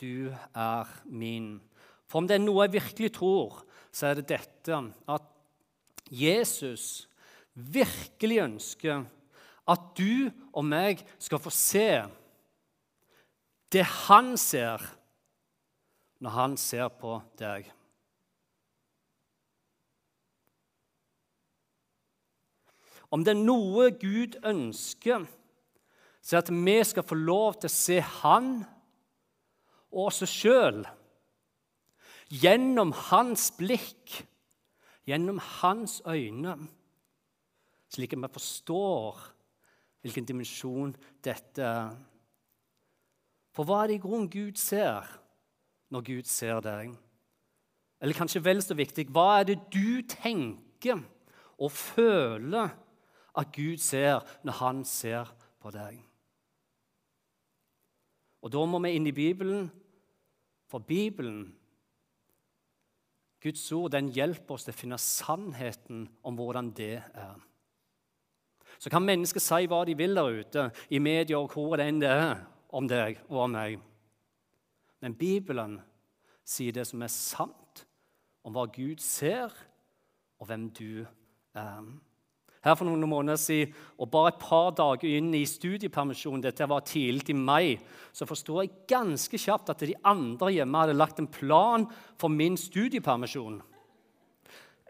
du er min. For om det er noe jeg virkelig tror, så er det dette at Jesus virkelig ønsker at du og meg skal få se det han ser når han ser på deg. Om det er noe Gud ønsker, så er det at vi skal få lov til å se Han og oss sjøl gjennom Hans blikk, gjennom Hans øyne, slik at vi forstår hvilken dimensjon dette er. For hva er det i grunnen Gud ser når Gud ser deg? Eller kanskje vel så viktig hva er det du tenker og føler at Gud ser når han ser på deg? Og da må vi inn i Bibelen, for Bibelen, Guds ord, den hjelper oss til å finne sannheten om hvordan det er. Så kan mennesker si hva de vil der ute, i media og hvor det enn det er om deg og om meg. Men Bibelen sier det som er sant om hva Gud ser, og hvem du er. Her for noen måneder siden, og bare et par dager inn i studiepermisjonen, dette var tidlig i mai, så forsto jeg ganske kjapt at de andre hjemme hadde lagt en plan for min studiepermisjon.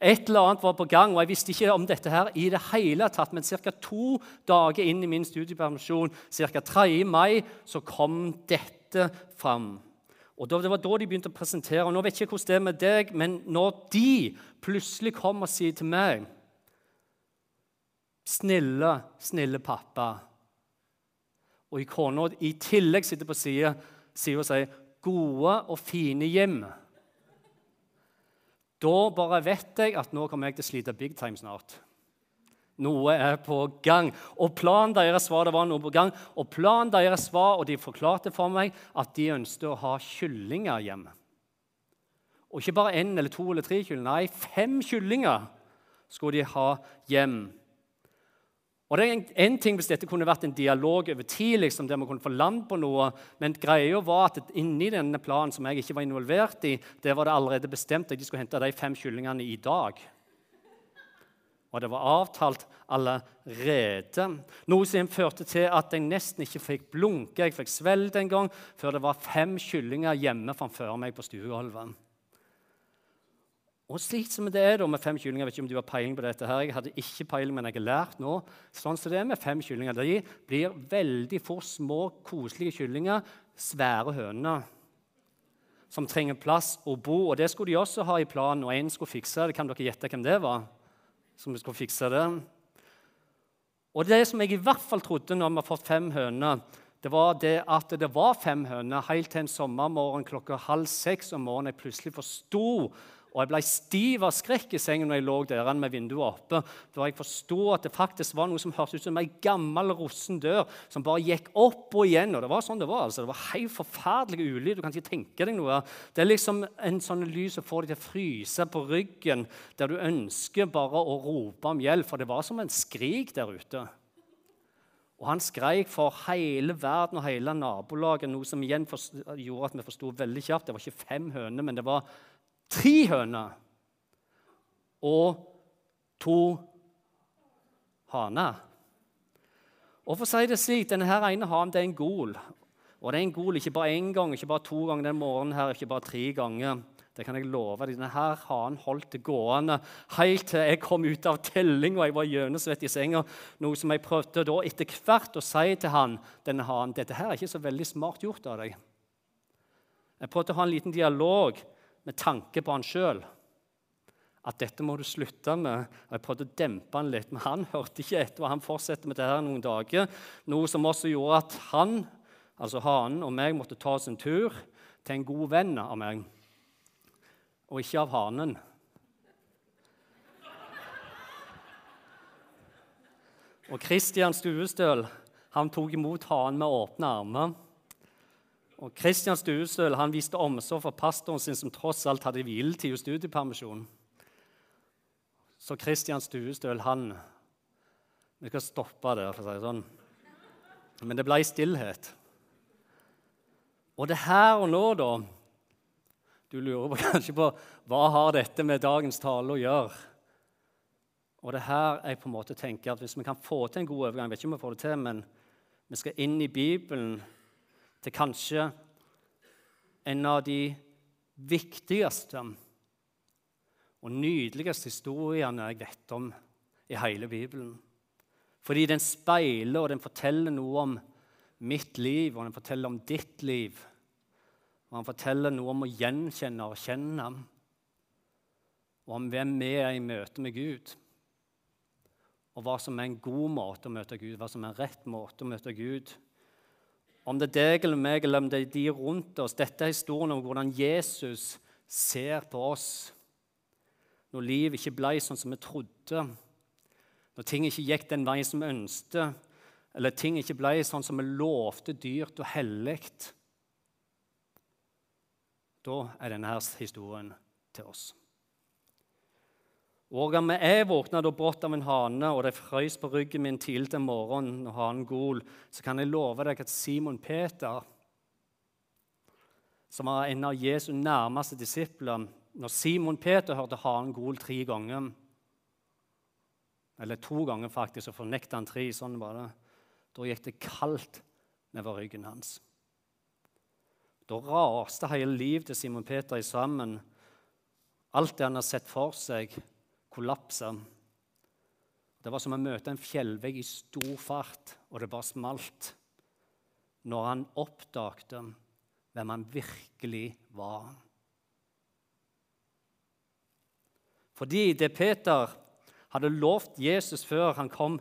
Et eller annet var på gang, og jeg visste ikke om dette her i det hele tatt. Men ca. to dager inn i min studiepermisjon, ca. 3. mai, så kom dette fram. Og Det var da de begynte å presentere. og nå vet jeg ikke hvordan det er med deg, Men når de plutselig kom og sier til meg Snille, snille pappa. Og kona i tillegg sitter på sida og sier gode og fine hjem. Da bare vet jeg at nå kommer jeg til å slite big time snart. Noe er på gang. Og planen deres var det var noe på gang. Og planen deres var, og de forklarte for meg, at de ønsket å ha kyllinger hjemme. Og ikke bare én eller to eller tre kyllinger, nei, fem kyllinger skulle de ha hjem. Og det er en ting Hvis dette kunne vært en dialog over tid, liksom, der vi kunne få land på noe, men greia var at inni denne planen som jeg ikke var involvert i, der var det allerede bestemt at de skulle hente de fem kyllingene i dag. Og det var avtalt allerede. Noe som førte til at jeg nesten ikke fikk blunke. Jeg fikk svelget en gang før det var fem kyllinger hjemme framfor meg på stuegulvet. Og slik som det er da med fem kyllinger, jeg vet ikke om du har peiling på dette her, jeg hadde ikke peiling, men jeg har lært nå, sånn som det er med fem kyllinger, De blir veldig fort små, koselige kyllinger, svære høner som trenger plass å bo. Og Det skulle de også ha i planen, og en skulle fikse det. Kan dere gjette hvem det var? som skulle fikse det? Og Det som jeg i hvert fall trodde når vi har fått fem høner, det var det at det var fem høner helt til en sommermorgen klokka halv seks om morgenen jeg plutselig forsto og jeg ble stiv av skrekk i sengen når jeg lå der med vinduet oppe. Da jeg forsto at det faktisk var noe som hørtes ut som en gammel, rossen dør som bare gikk opp og igjen. Og det var sånn det var. altså. Det var helt forferdelig ulyd. Du kan ikke tenke deg noe. Det er liksom en sånn lyd som får deg til å fryse på ryggen, der du ønsker bare å rope om hjelp. For det var som en skrik der ute. Og han skreik for hele verden og hele nabolaget, noe som igjen gjorde at vi forsto veldig kjapt. Det var ikke fem høner, men det var tre høner og to haner. Og for å si det slik, denne her ene hanen er en gol. Og det er en gol ikke bare én gang, ikke bare to ganger den morgenen, her, ikke bare tre ganger. Det kan jeg love deg. Denne hanen holdt det gående helt til jeg kom ut av telling og jeg var gjennomsvett i senga. Noe som jeg prøvde da etter hvert å si til han, denne hanen dette her er ikke så veldig smart gjort av deg. Jeg prøvde å ha en liten dialog med tanke på han sjøl. At dette må du slutte med. Og Jeg prøvde å dempe han litt, men han hørte ikke etter. og Han fortsatte med det her noen dager, noe som også gjorde at han, altså hanen og meg måtte ta oss en tur til en god venn av meg, og ikke av hanen. Og Christian Stuestøl han tok imot hanen med åpne armer. Og Kristian Stuestøl han viste omsorg for pastoren sin, som tross alt hadde hviletid og studiepermisjon. Så Kristian Stuestøl, han Vi skal stoppe der, for å si det sånn. Men det ble stillhet. Og det her og nå, da Du lurer på, kanskje på hva har dette med dagens tale å gjøre? Og det her jeg på en måte tenker at Hvis vi kan få til en god overgang, jeg vet ikke om vi får det til, men vi skal inn i Bibelen til kanskje en av de viktigste og nydeligste historiene jeg vet om i hele Bibelen. Fordi den speiler og den forteller noe om mitt liv, og den forteller om ditt liv. Og han forteller noe om å gjenkjenne og kjenne, og om hvem vi er i møte med Gud. Og hva som er en god måte å møte Gud, hva som er en rett måte å møte Gud. Om det er deg eller meg, eller om det er de rundt oss. Dette er historien om hvordan Jesus ser på oss når livet ikke ble sånn som vi trodde, når ting ikke gikk den veien som vi ønsket, eller ting ikke ble sånn som vi lovte dyrt og hellig. Da er denne historien til oss. Og om jeg våkna da brått av en hane, og det frøys på ryggen min tidlig til morgenen, når hanen gol, så kan jeg love deg at Simon Peter, som var en av Jesu nærmeste disipler Når Simon Peter hørte hanen gol tre ganger, eller to ganger faktisk, og fornekta han tre, sånn var det, da gikk det kaldt nedover ryggen hans. Da raste hele livet til Simon Peter i sammen. Alt det han har sett for seg, kollapsa. Det var som å møte en fjellvegg i stor fart, og det bare smalt. Når han oppdagte hvem han virkelig var. Fordi det Peter hadde lovt Jesus før, han kom,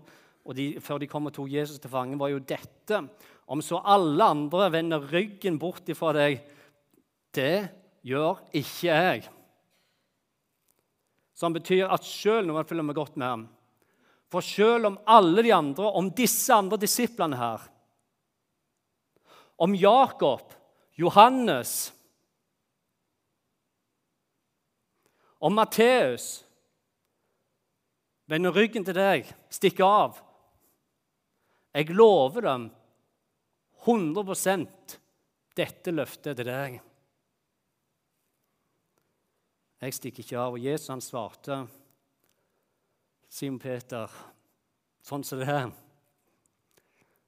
de, før de kom og tok Jesus til fange, var jo dette Om så alle andre vender ryggen bort ifra deg, det gjør ikke jeg. Som betyr at selv når man følger med godt med ham For selv om alle de andre, om disse andre disiplene her Om Jakob, Johannes Om Matteus vender ryggen til deg, stikker av Jeg lover dem 100% dette løftet til deg. Jeg stikker ikke av. Og Jesus han svarte, Simon Peter, sånn som det er.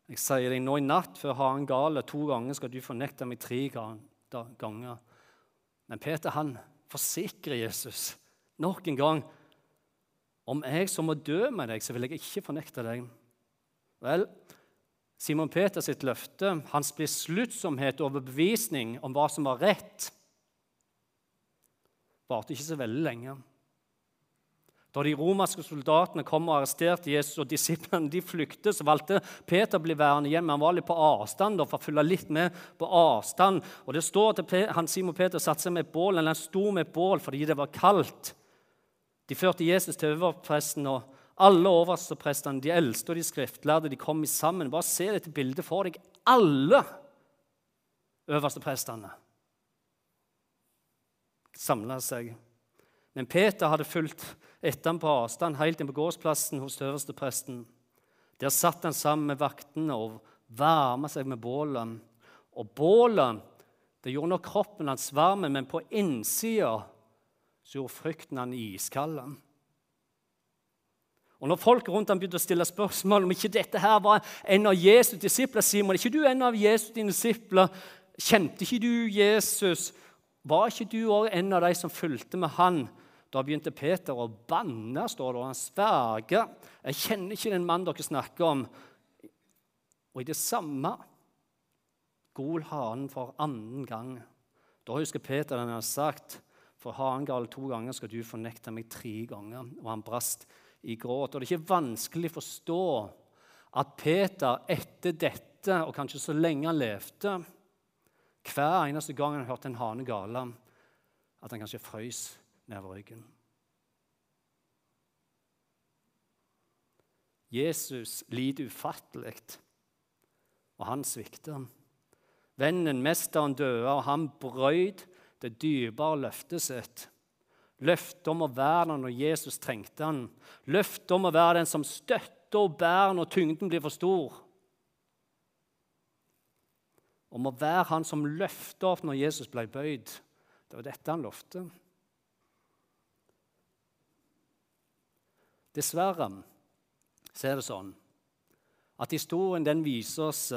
Jeg sier deg nå i natt, før haren gale, to ganger skal du fornekte meg tre ganger. Men Peter han forsikrer Jesus nok en gang. Om jeg som må dø med deg, så vil jeg ikke fornekte deg. Vel, Simon Peters løfte, hans besluttsomhet og overbevisning om hva som var rett, varte ikke så veldig lenge. Da de romerske soldatene kom og arresterte Jesus, og disiplene de flyktet, så valgte Peter å bli værende igjen. Men han var litt på avstand for å følge litt med på avstand. Og det står at han, Simon Peter satte seg med et bål, eller han sto med et bål fordi det var kaldt. De førte Jesus til overpresten, og alle overprestene, de eldste og de skriftlærde, de kom sammen. Bare se dette bildet for deg. Alle øverste samla seg. Men Peter hadde fulgt etter ham på avstand helt inn på gårdsplassen hos øverstepresten. Der satt han sammen med vaktene og varma seg med bålet. Og bålet det gjorde nok kroppen hans varm, men på innsida gjorde frykten han iskald. Og når folk rundt ham begynte å stille spørsmål om ikke dette her var en av Jesus' disipler Simon, er ikke du en av Jesus' disipler? Kjente ikke du Jesus? Var ikke du òg en av de som fulgte med han? Da begynte Peter å banne, står det, og han sverger. 'Jeg kjenner ikke den mannen dere snakker om.' Og i det samme gol hanen for annen gang. Da husker Peter den har sagt, 'For hanen gal to ganger skal du fornekte meg tre ganger.' Og han brast i gråt. Og det er ikke vanskelig å forstå at Peter etter dette, og kanskje så lenge han levde, hver eneste gang han hørte en hane gale, at han kanskje frøys nedover ryggen. Jesus lider ufattelig, og han svikter. Vennen, mesteren, døde, og han brøyd det dyrebare løftet sitt. Løftet om å være der når Jesus trengte han. Løftet om å være den som støtter og bærer når tyngden blir for stor. Om å være han som løfta opp når Jesus ble bøyd. Det var dette han lovte. Dessverre så er det sånn at historien den viser oss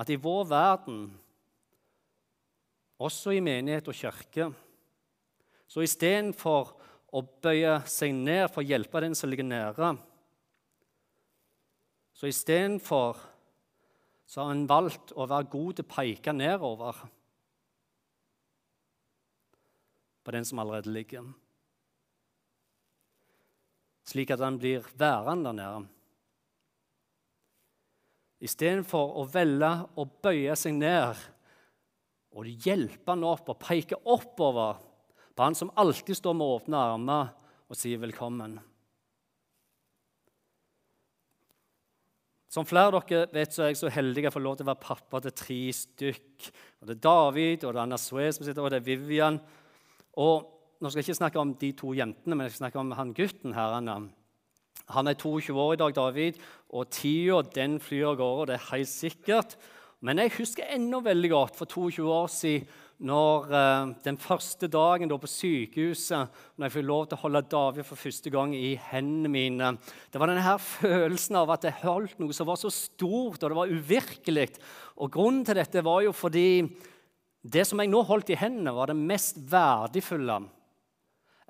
at i vår verden, også i menighet og kirke, så istedenfor å bøye seg ned for å hjelpe den som ligger nære, så istedenfor så har en valgt å være god til å peke nedover på den som allerede ligger, slik at han blir værende der nede. Istedenfor å velge å bøye seg ned og hjelpe han opp og peke oppover på han som alltid står med åpne armer og sier velkommen. Som flere av dere vet, så er jeg så heldig å få lov til å være pappa til tre stykk. Og Det er David, og det er Anna Sue som sitter, og det er Vivian. Og Nå skal jeg ikke snakke om de to jentene, men jeg skal snakke om han gutten. her. Han er 22 år i dag, David, og tida den flyr av gårde. Det er helt sikkert. Men jeg husker ennå veldig godt for 22 år siden når eh, den første dagen da på sykehuset, når jeg fikk lov til å holde David for første gang i hendene mine Det var denne her følelsen av at jeg holdt noe som var så stort, og det var uvirkelig. Og Grunnen til dette var jo fordi det som jeg nå holdt i hendene, var det mest verdifulle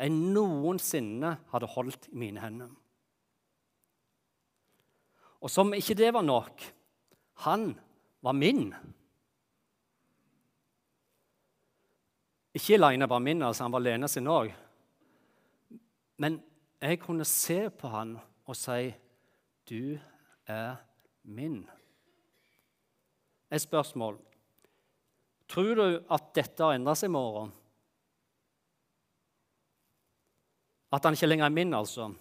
jeg noensinne hadde holdt i mine hender. Og som ikke det var nok han var min. Ikke alene var min, altså han var Lene sin òg. Men jeg kunne se på han og si 'Du er min'. Et spørsmål. Tror du at dette har endra seg i morgen? At han ikke lenger er min, altså?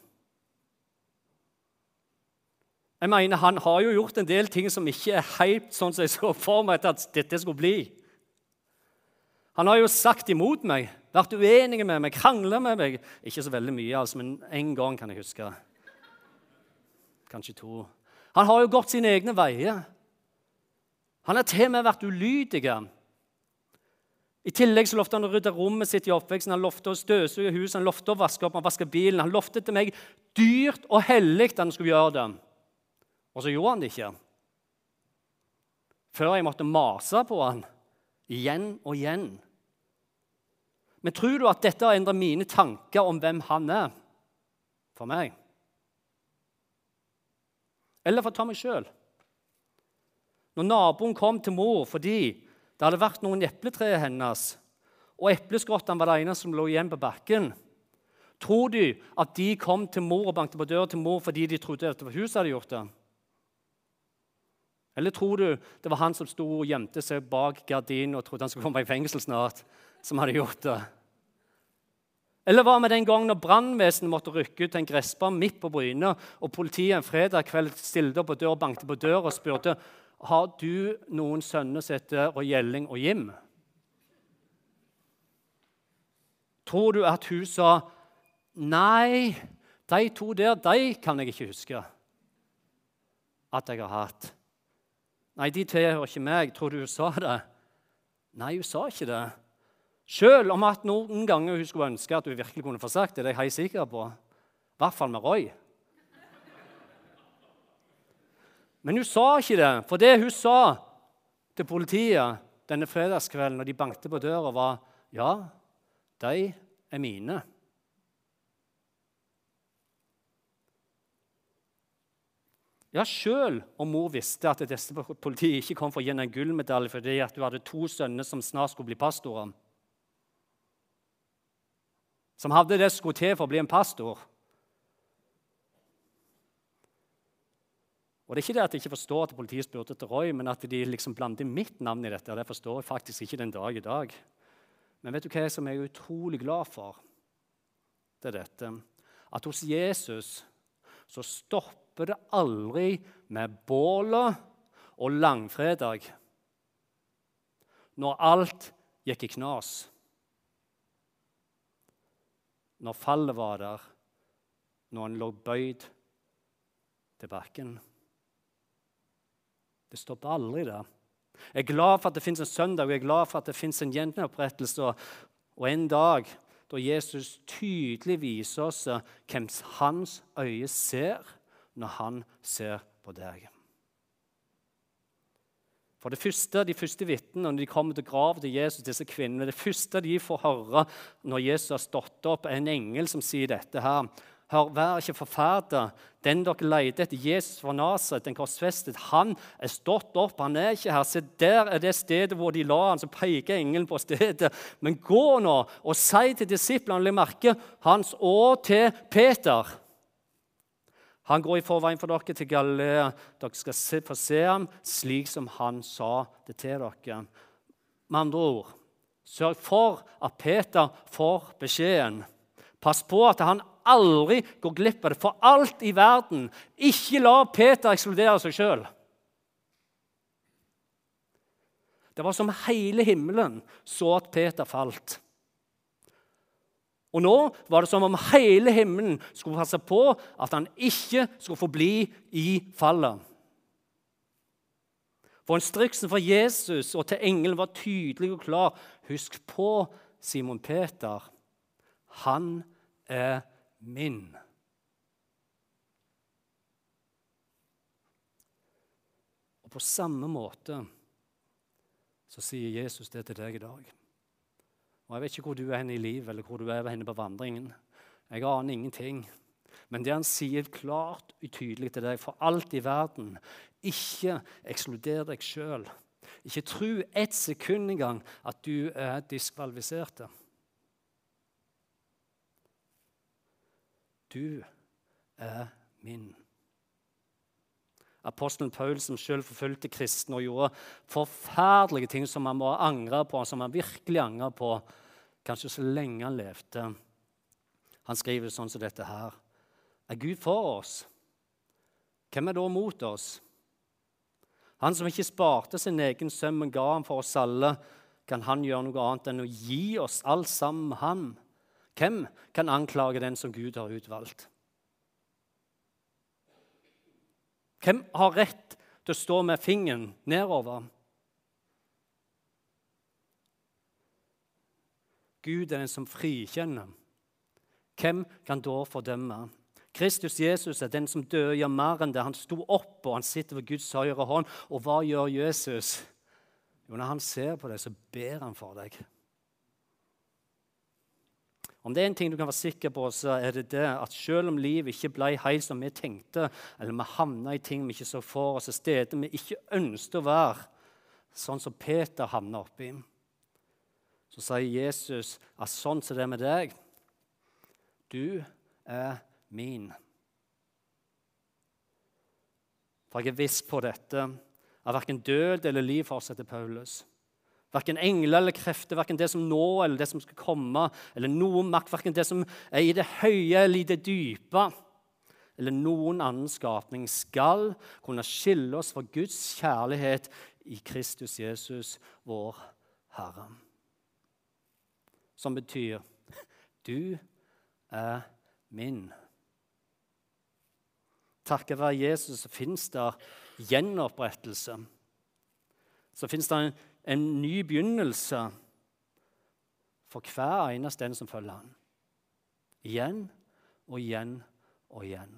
Jeg mener, Han har jo gjort en del ting som ikke er helt sånn som jeg så for meg at dette skulle bli. Han har jo sagt imot meg, vært uenig med meg, krangla med meg. Ikke så veldig mye, altså, men én gang kan jeg huske. Kanskje to. Han har jo gått sine egne veier. Han har til og med vært ulydig. I tillegg så lovte han å rydde rommet sitt i oppveksten, han lovte å støvsuge huset, han lovte å vaske opp, han vaske bilen. Han lovte til meg dyrt og hellig at han skulle gjøre det. Og så gjorde han det ikke. Før jeg måtte mase på han igjen og igjen. Men tror du at dette har endret mine tanker om hvem han er for meg? Eller for å ta meg sjøl. Når naboen kom til mor fordi det hadde vært noen epletre hennes, og epleskrottene var det eneste som lå igjen på bakken, tror du at de kom til mor og bankte på døra til mor fordi de trodde at det var hun hadde gjort det? Eller tror du det var han som sto og gjemte seg bak gardinen og trodde han skulle komme i fengsel snart, som hadde gjort det? Eller hva med den gangen når brannvesenet måtte rykke ut til en gressbar midt på Bryne, og politiet en fredag kveld stilte opp på dør, bankte på døra og spurte har du noen sønner som heter Gjelling og Jim. Tror du at hun sa nei, de to der, de kan jeg ikke huske at jeg har hatt. Nei, de tilhører ikke meg. Tror du hun sa det? Nei, hun sa ikke det. Selv om at noen ganger hun skulle ønske at hun virkelig kunne få sagt det. Det er jeg sikker på. I hvert fall med Roy. Men hun sa ikke det, for det hun sa til politiet denne fredagskvelden når de bankte på døra, var ja, de er mine. Ja, Selv om mor visste at dette politiet ikke kom for å gi henne en gullmedalje fordi at hun hadde to sønner som snart skulle bli pastorer, som hadde det som skulle til for å bli en pastor. Og Det er ikke det at jeg ikke forstår at politiet spurte etter Roy, men at de liksom blander mitt navn i dette. Det forstår jeg faktisk ikke den dag i dag. Men vet du hva som jeg er utrolig glad for? Det er dette. At hos Jesus så stopper det aldri med bålet og langfredag. Når alt gikk i knas når fallet var der, når han lå bøyd til bakken. Det stopper aldri der. Jeg er glad for at det fins en søndag, og jeg er glad for at det fins en gjenopprettelse. Og en dag da Jesus tydelig viser oss hvem hans øye ser når han ser på deg. For det første, De første vitnene når de kommer til graven til Jesus, disse kvinnene, det første de får høre når Jesus har stått opp, er en engel som sier dette her. Hør, vær ikke forferdet. Den dere leter etter, Jesus fra Nasaret, den korsfestet, han er stått opp. Han er ikke her. Se, der er det stedet hvor de la han, så peker engelen på stedet. Men gå nå og si til disiplene, legg merke hans og til Peter. Han går i forveien for dere til Galilea. Dere skal se, få se ham slik som han sa det til dere. Med andre ord, sørg for at Peter får beskjeden. Pass på at han aldri går glipp av det for alt i verden. Ikke la Peter ekskludere seg sjøl. Det var som hele himmelen så at Peter falt. Og nå var det som om hele himmelen skulle passe på at han ikke skulle forbli i fallet. For instruksen fra Jesus og til engelen var tydelig og klar. Husk på Simon Peter. Han er min. Og På samme måte så sier Jesus det til deg i dag. Og Jeg vet ikke hvor du er henne i livet eller hvor du er henne på vandringen. Jeg aner ingenting. Men det han sier klart og tydelig til deg for alt i verden Ikke ekskluder deg sjøl. Ikke tro ett sekund engang at du er diskvalifisert. Du er min. Apostelen Paul, som selv forfulgte kristne og gjorde forferdelige ting som han må angre på, som han virkelig angrer på, kanskje så lenge han levde. Han skriver sånn som dette her. Er Gud for oss? Hvem er da mot oss? Han som ikke sparte sin egen sønn, men ga ham for oss alle, kan han gjøre noe annet enn å gi oss alt sammen med ham? Hvem kan anklage den som Gud har utvalgt? Hvem har rett til å stå med fingeren nedover? Gud er den som frikjenner. Hvem kan da fordømme? Kristus Jesus er den som døde gjør mer enn det. Han sto opp, og han sitter ved Guds høyre hånd. Og hva gjør Jesus? Jo, Når han ser på deg, så ber han for deg. Om det er en ting du kan være sikker på, så er det det at selv om livet ikke ble helt som vi tenkte, eller vi havna i ting vi ikke så for oss, steder vi ikke ønsket å være, sånn som Peter havna oppi, så sier Jesus at sånn som det er med deg Du er min. For jeg er viss på dette, at verken død eller liv fortsetter Paulus. Verken engler eller krefter, verken det som nå eller det som skal komme, eller noen makt, verken det som er i det høye eller i det dype, eller noen annen skapning, skal kunne skille oss fra Guds kjærlighet i Kristus Jesus, vår Herre. Som betyr du er min. Takket være Jesus fins det gjenopprettelse. Så fins det en en ny begynnelse for hver eneste en som følger han. Igjen og igjen og igjen.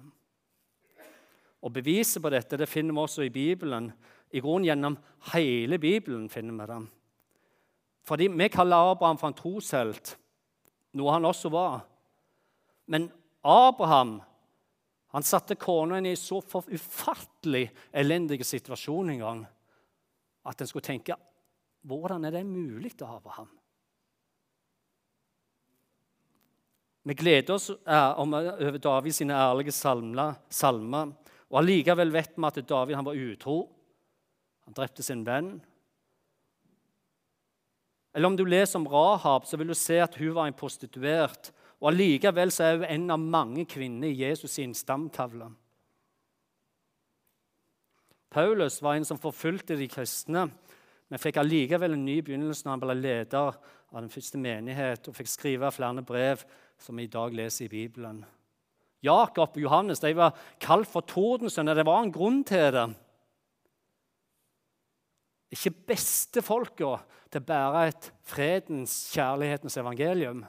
Og Beviset på dette det finner vi også i Bibelen. I grunnen gjennom hele Bibelen finner vi det. Fordi Vi kaller Abraham for en troshelt, noe han også var. Men Abraham han satte kona i så så ufattelig elendig situasjon en gang at en skulle tenke hvordan er det mulig å ha ham? Vi gleder oss over over Davids ærlige salmer. Og Allikevel vet vi at David var utro. Han drepte sin venn. Eller om du leser om Rahab, så vil du se at hun var en prostituert. Og Allikevel er hun en av mange kvinner i Jesus' sin stamtavle. Paulus var en som forfulgte de kristne men fikk allikevel en ny begynnelse når han ble leder av den første menighet og fikk skrive flere brev som vi i dag leser i Bibelen. Jakob og Johannes de var kalt for tordensønner. Det var en grunn til det. ikke beste folka til å bære et fredens, kjærlighetens evangelium.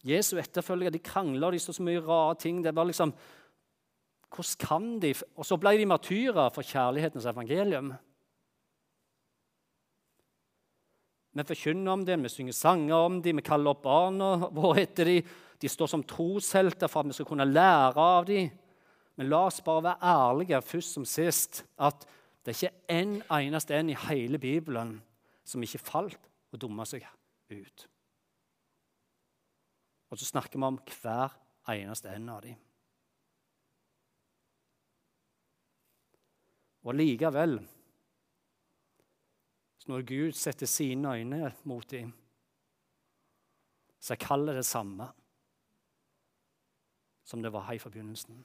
Jesu etterfølgere de krangla, de så så mye rare ting. Det var liksom, Hvordan kan de Og så ble de martyrer for kjærlighetens evangelium. Vi forkynner om dem, vi synger sanger om dem, vi kaller opp barna våre etter dem. De står som troshelter for at vi skal kunne lære av dem. Men la oss bare være ærlige først som sist at det er ikke en eneste en i hele Bibelen som ikke falt og dumma seg ut. Og så snakker vi om hver eneste en av dem. Og likevel Når Gud setter sine øyne mot dem, så er kallet det samme som det var her i begynnelsen.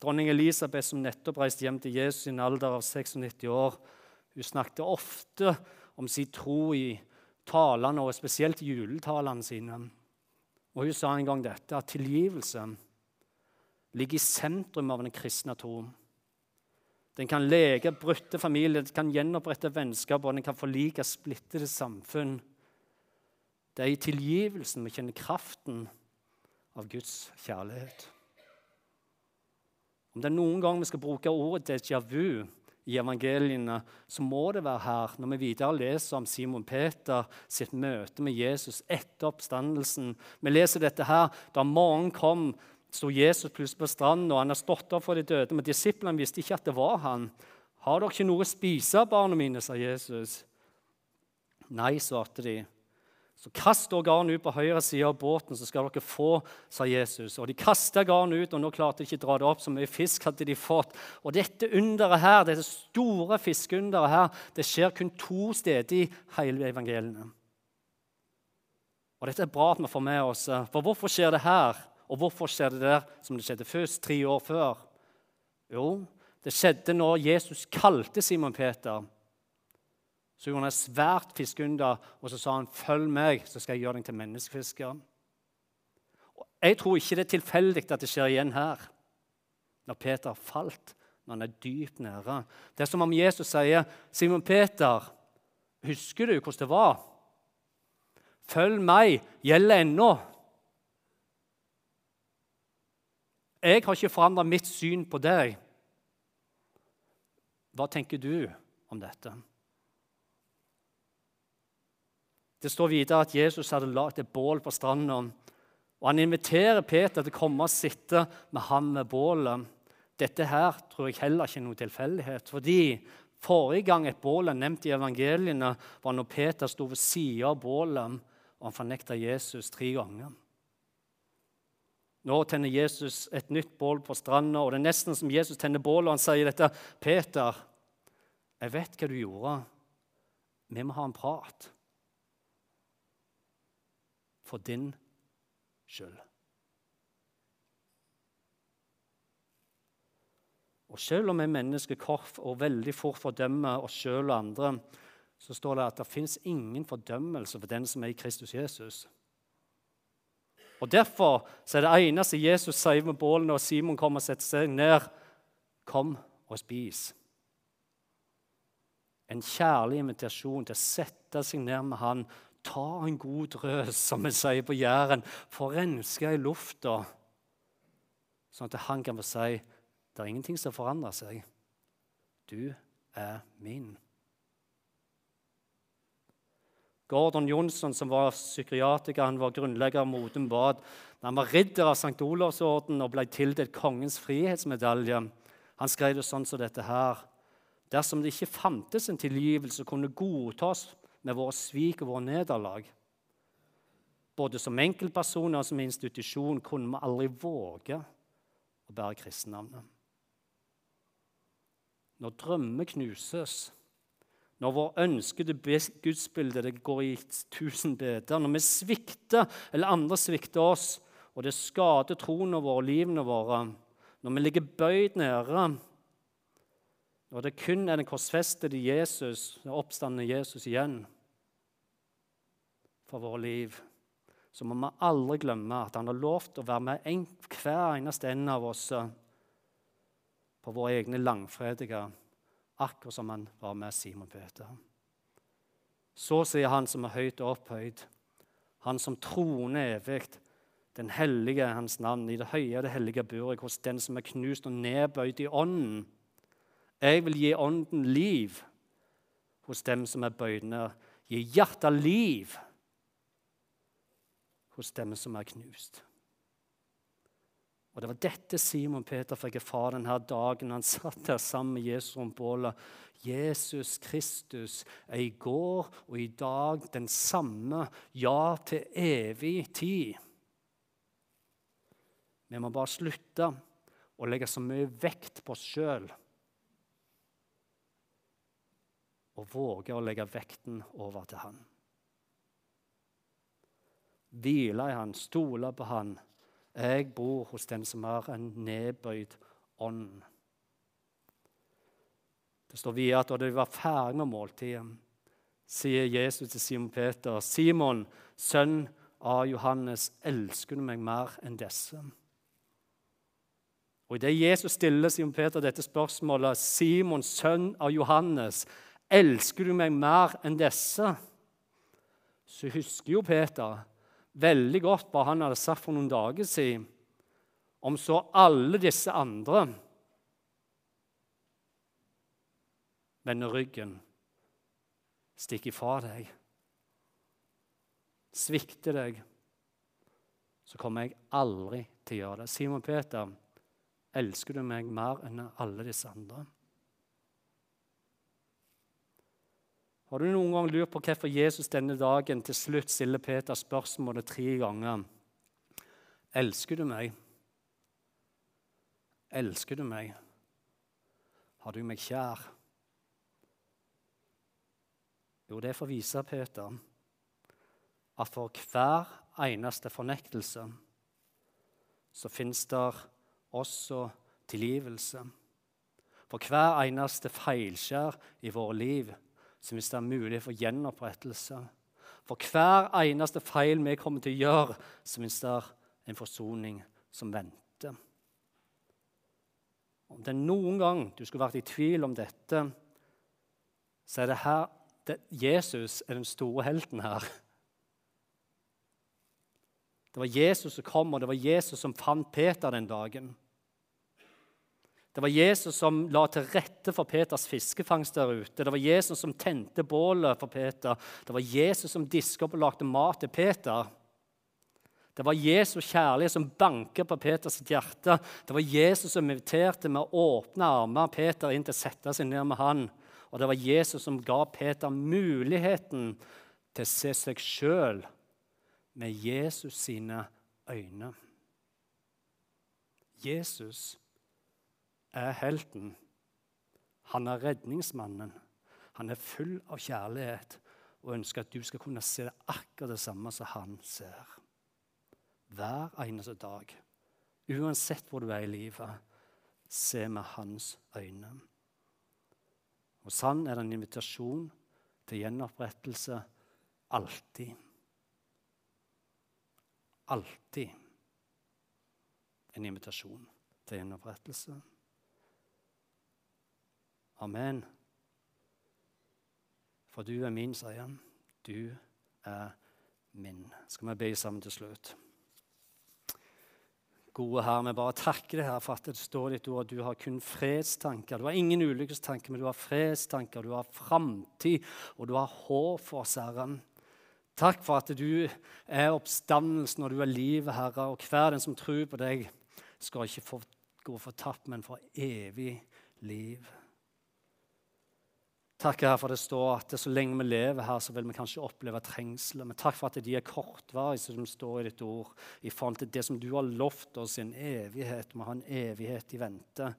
Dronning Elisabeth, som nettopp reiste hjem til Jesus i en alder av 96 år, hun snakket ofte om sin tro i talene, og spesielt juletalene sine. Og Hun sa en gang dette, at tilgivelse ligger i sentrum av den kristne tro. Den kan lege brutte familier, den kan gjenopprette vennskap og den kan forlike splittede samfunn. Det er i tilgivelsen vi kjenner kraften av Guds kjærlighet. Om det er noen gang vi skal bruke ordet déjà vu i evangeliene, så må det være her, når vi videre leser om Simon Peter sitt møte med Jesus etter oppstandelsen. Vi leser dette her. Da morgenen kom, sto Jesus plutselig på stranden, og han har stått opp for de døde. Men disiplene visste ikke at det var han. 'Har dere ikke noe å spise, barna mine?' sa Jesus. Nei, svarte de. Så kast garnet ut på høyre side av båten, så skal dere få, sa Jesus. Og De kasta garnet ut, og nå klarte de ikke å dra det opp. Så mye fisk hadde de fått. Og dette underet her, dette store fiskeunderet her, det skjer kun to steder i hele evangeliene. Og Dette er bra at vi får med oss. For hvorfor skjer det her, og hvorfor skjer det der som det skjedde først, tre år før? Jo, det skjedde når Jesus kalte Simon Peter. Så gjorde han et svært fiskeunder, og så sa han, 'Følg meg, så skal jeg gjøre deg til menneskefisker'. Jeg tror ikke det er tilfeldig at det skjer igjen her, når Peter falt, når han er dypt nære. Det er som om Jesus sier, 'Simon Peter, husker du hvordan det var?' 'Følg meg' gjelder ennå. Jeg har ikke forandra mitt syn på deg. Hva tenker du om dette? Det står videre at Jesus hadde lagd et bål på stranda. Og han inviterer Peter til å komme og sitte med ham ved bålet. Dette her tror jeg heller ikke er noen tilfeldighet. fordi Forrige gang et bål er nevnt i evangeliene, var når Peter sto ved siden av bålet og han fornekta Jesus tre ganger. Nå tenner Jesus et nytt bål på stranda, og det er nesten som Jesus tenner bålet, og han sier dette. 'Peter, jeg vet hva du gjorde. Vi må ha en prat.' for din skyld. Og Selv om vi mennesker korf og veldig fort fordømmer oss sjøl og andre, så står det at det fins ingen fordømmelse for den som er i Kristus Jesus. Og Derfor er det eneste Jesus sier med bålene, og Simon kommer og setter seg ned Kom og spis. En kjærlig invitasjon til å sette seg ned med han ta en god drøs, som vi sier på Jæren, for å renske i lufta, sånn at han kan få si det er ingenting som forandrer seg. Du er min. Gordon Johnson, som var psykiatriker, han var grunnlegger av Modum Bad. Han var ridder av St. Olavsorden og ble tildelt kongens frihetsmedalje. Han skrev det sånn som dette her. Dersom det ikke fantes en tilgivelse, kunne godtas med våre svik og våre nederlag. Både som enkeltpersoner og som institusjon kunne vi aldri våge å bære kristennavnet. Når drømmer knuses, når vår ønskede gudsbilde går i tusen biter, når vi svikter eller andre svikter oss, og det skader troen vår og livene våre, når vi ligger bøyd nede når det kun er den korsfestede Jesus, den oppstandende Jesus igjen for våre liv, så må vi aldri glemme at han har lovt å være med en, hver eneste en av oss på våre egne langfredige, akkurat som han var med Simon Peter. Så sier han som er høyt opphøyd, han som troner evig, den hellige er hans navn, i det høye det hellige bor hos den som er knust og nedbøyd i ånden. Jeg vil gi ånden liv hos dem som er bøyd ned. gi hjertet liv hos dem som er knust. Og Det var dette Simon Peter fikk erfare denne dagen han satt der sammen med Jesus rundt bålet. Jesus Kristus er i går og i dag den samme, ja, til evig tid. Vi må bare slutte å legge så mye vekt på oss sjøl. Og våge å legge vekten over til Han. Hvile i Han, stole på Han jeg bor hos den som har en nedbøyd ånd. Det står videre at da de var ferdig med måltidet, sier Jesus til Simon Peter.: Simon, sønn av Johannes, elsker du meg mer enn disse? Og Idet Jesus stiller Simon Peter dette spørsmålet, Simon, sønn av Johannes, elsker du meg mer enn disse? Så husker jo Peter veldig godt hva han hadde sagt for noen dager siden om så alle disse andre vender ryggen, stikker fra deg, svikter deg, så kommer jeg aldri til å gjøre det. Simon Peter, elsker du meg mer enn alle disse andre? Har du noen gang lurt på hvorfor Jesus denne dagen til slutt stiller Peter spørsmålet tre ganger? Elsker du meg? Elsker du meg? Har du meg kjær? Jo, det å vise Peter at for hver eneste fornektelse så fins det også tilgivelse. For hver eneste feilskjær i våre liv så hvis det er mulig for gjenopprettelse For hver eneste feil vi kommer til å gjøre, så finnes det en forsoning som venter. Om det er noen gang du skulle vært i tvil om dette, så er det her det, Jesus er den store helten her. Det var Jesus som kom, og det var Jesus som fant Peter den dagen. Det var Jesus som la til rette for Peters fiskefangst der ute. Det var Jesus som tente bålet for Peter. Det var Jesus som diska opp og lagde mat til Peter. Det var Jesus kjærlighet som banket på Peters hjerte. Det var Jesus som inviterte med åpne armer Peter inn til å sette seg ned med han. Og det var Jesus som ga Peter muligheten til å se seg sjøl med Jesus sine øyne. Jesus er helten. Han er redningsmannen. Han er full av kjærlighet og ønsker at du skal kunne se akkurat det samme som han ser. Hver eneste dag, uansett hvor du er i livet, se med hans øyne. Og han er det en invitasjon til gjenopprettelse alltid. Alltid en invitasjon til gjenopprettelse. Amen. For du er min, sier han. Du er min. Skal vi be sammen til slutt? Gode Herre, vi bare takker deg her for at det står ditt ord at du har kun fredstanker. Du har ingen ulykkestanker, men du har fredstanker, du har framtid, og du har håp for oss, Herre. Takk for at du er oppstandelsen og du er livet, Herre. Og hver den som tror på deg, skal ikke få gå fortapt, men for evig liv. Takk her for det står at så lenge vi lever her, så vil vi kanskje oppleve trengsler. Men takk for at de er kortvarige, som står i ditt ord, i forhold til det som du har lovt oss i en evighet. Vi har en evighet i vente.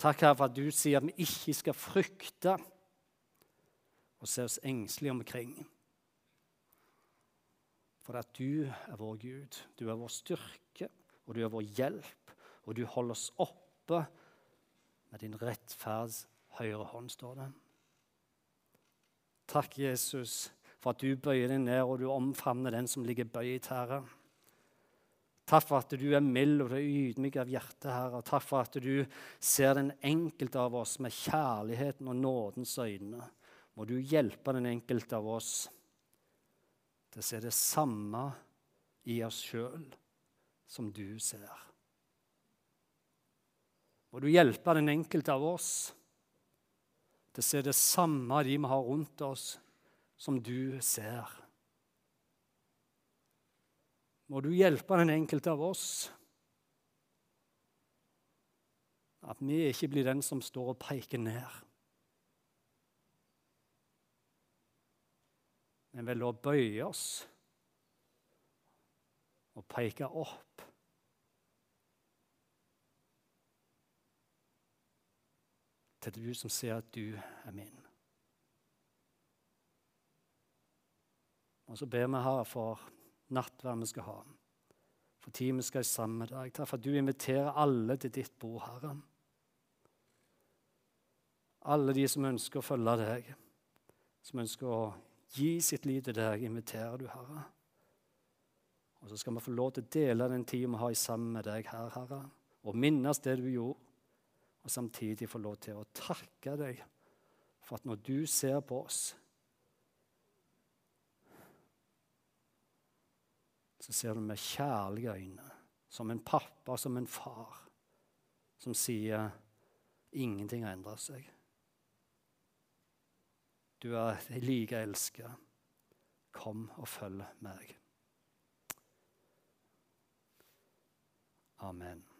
Takk her for at du sier at vi ikke skal frykte og se oss engstelige omkring. For at du er vår Gud, du er vår styrke, og du er vår hjelp, og du holder oss oppe med din rettferds høyre hånd, står det. Takk, Jesus, for at du bøyer deg ned og du omfavner den som ligger bøyd, Herre. Takk for at du er mild og du er ydmyk av hjerte, Herre. Takk for at du ser den enkelte av oss med kjærligheten og nådens øyne. Må du hjelpe den enkelte av oss til å se det samme i oss sjøl som du ser. Må du hjelpe den enkelte av oss til å se det samme de vi har rundt oss, som du ser. Må du hjelpe den enkelte av oss at vi ikke blir den som står og peker ned. Men vel å bøye oss og peke opp. Til du som ser at du er min. Og så ber vi her for nattverd vi skal ha, for tid vi skal sammen med deg. Takk for at du inviterer alle til ditt bord, Herre. Alle de som ønsker å følge deg, som ønsker å gi sitt liv til deg, inviterer du, Herre. Og så skal vi få lov til å dele den tiden vi har sammen med deg her, Herre, og minnes det du gjorde, og samtidig få lov til å takke deg for at når du ser på oss, så ser du med kjærlige øyne, som en pappa, som en far, som sier ingenting har endret seg. Du er like elsket. Kom og følg meg. Amen.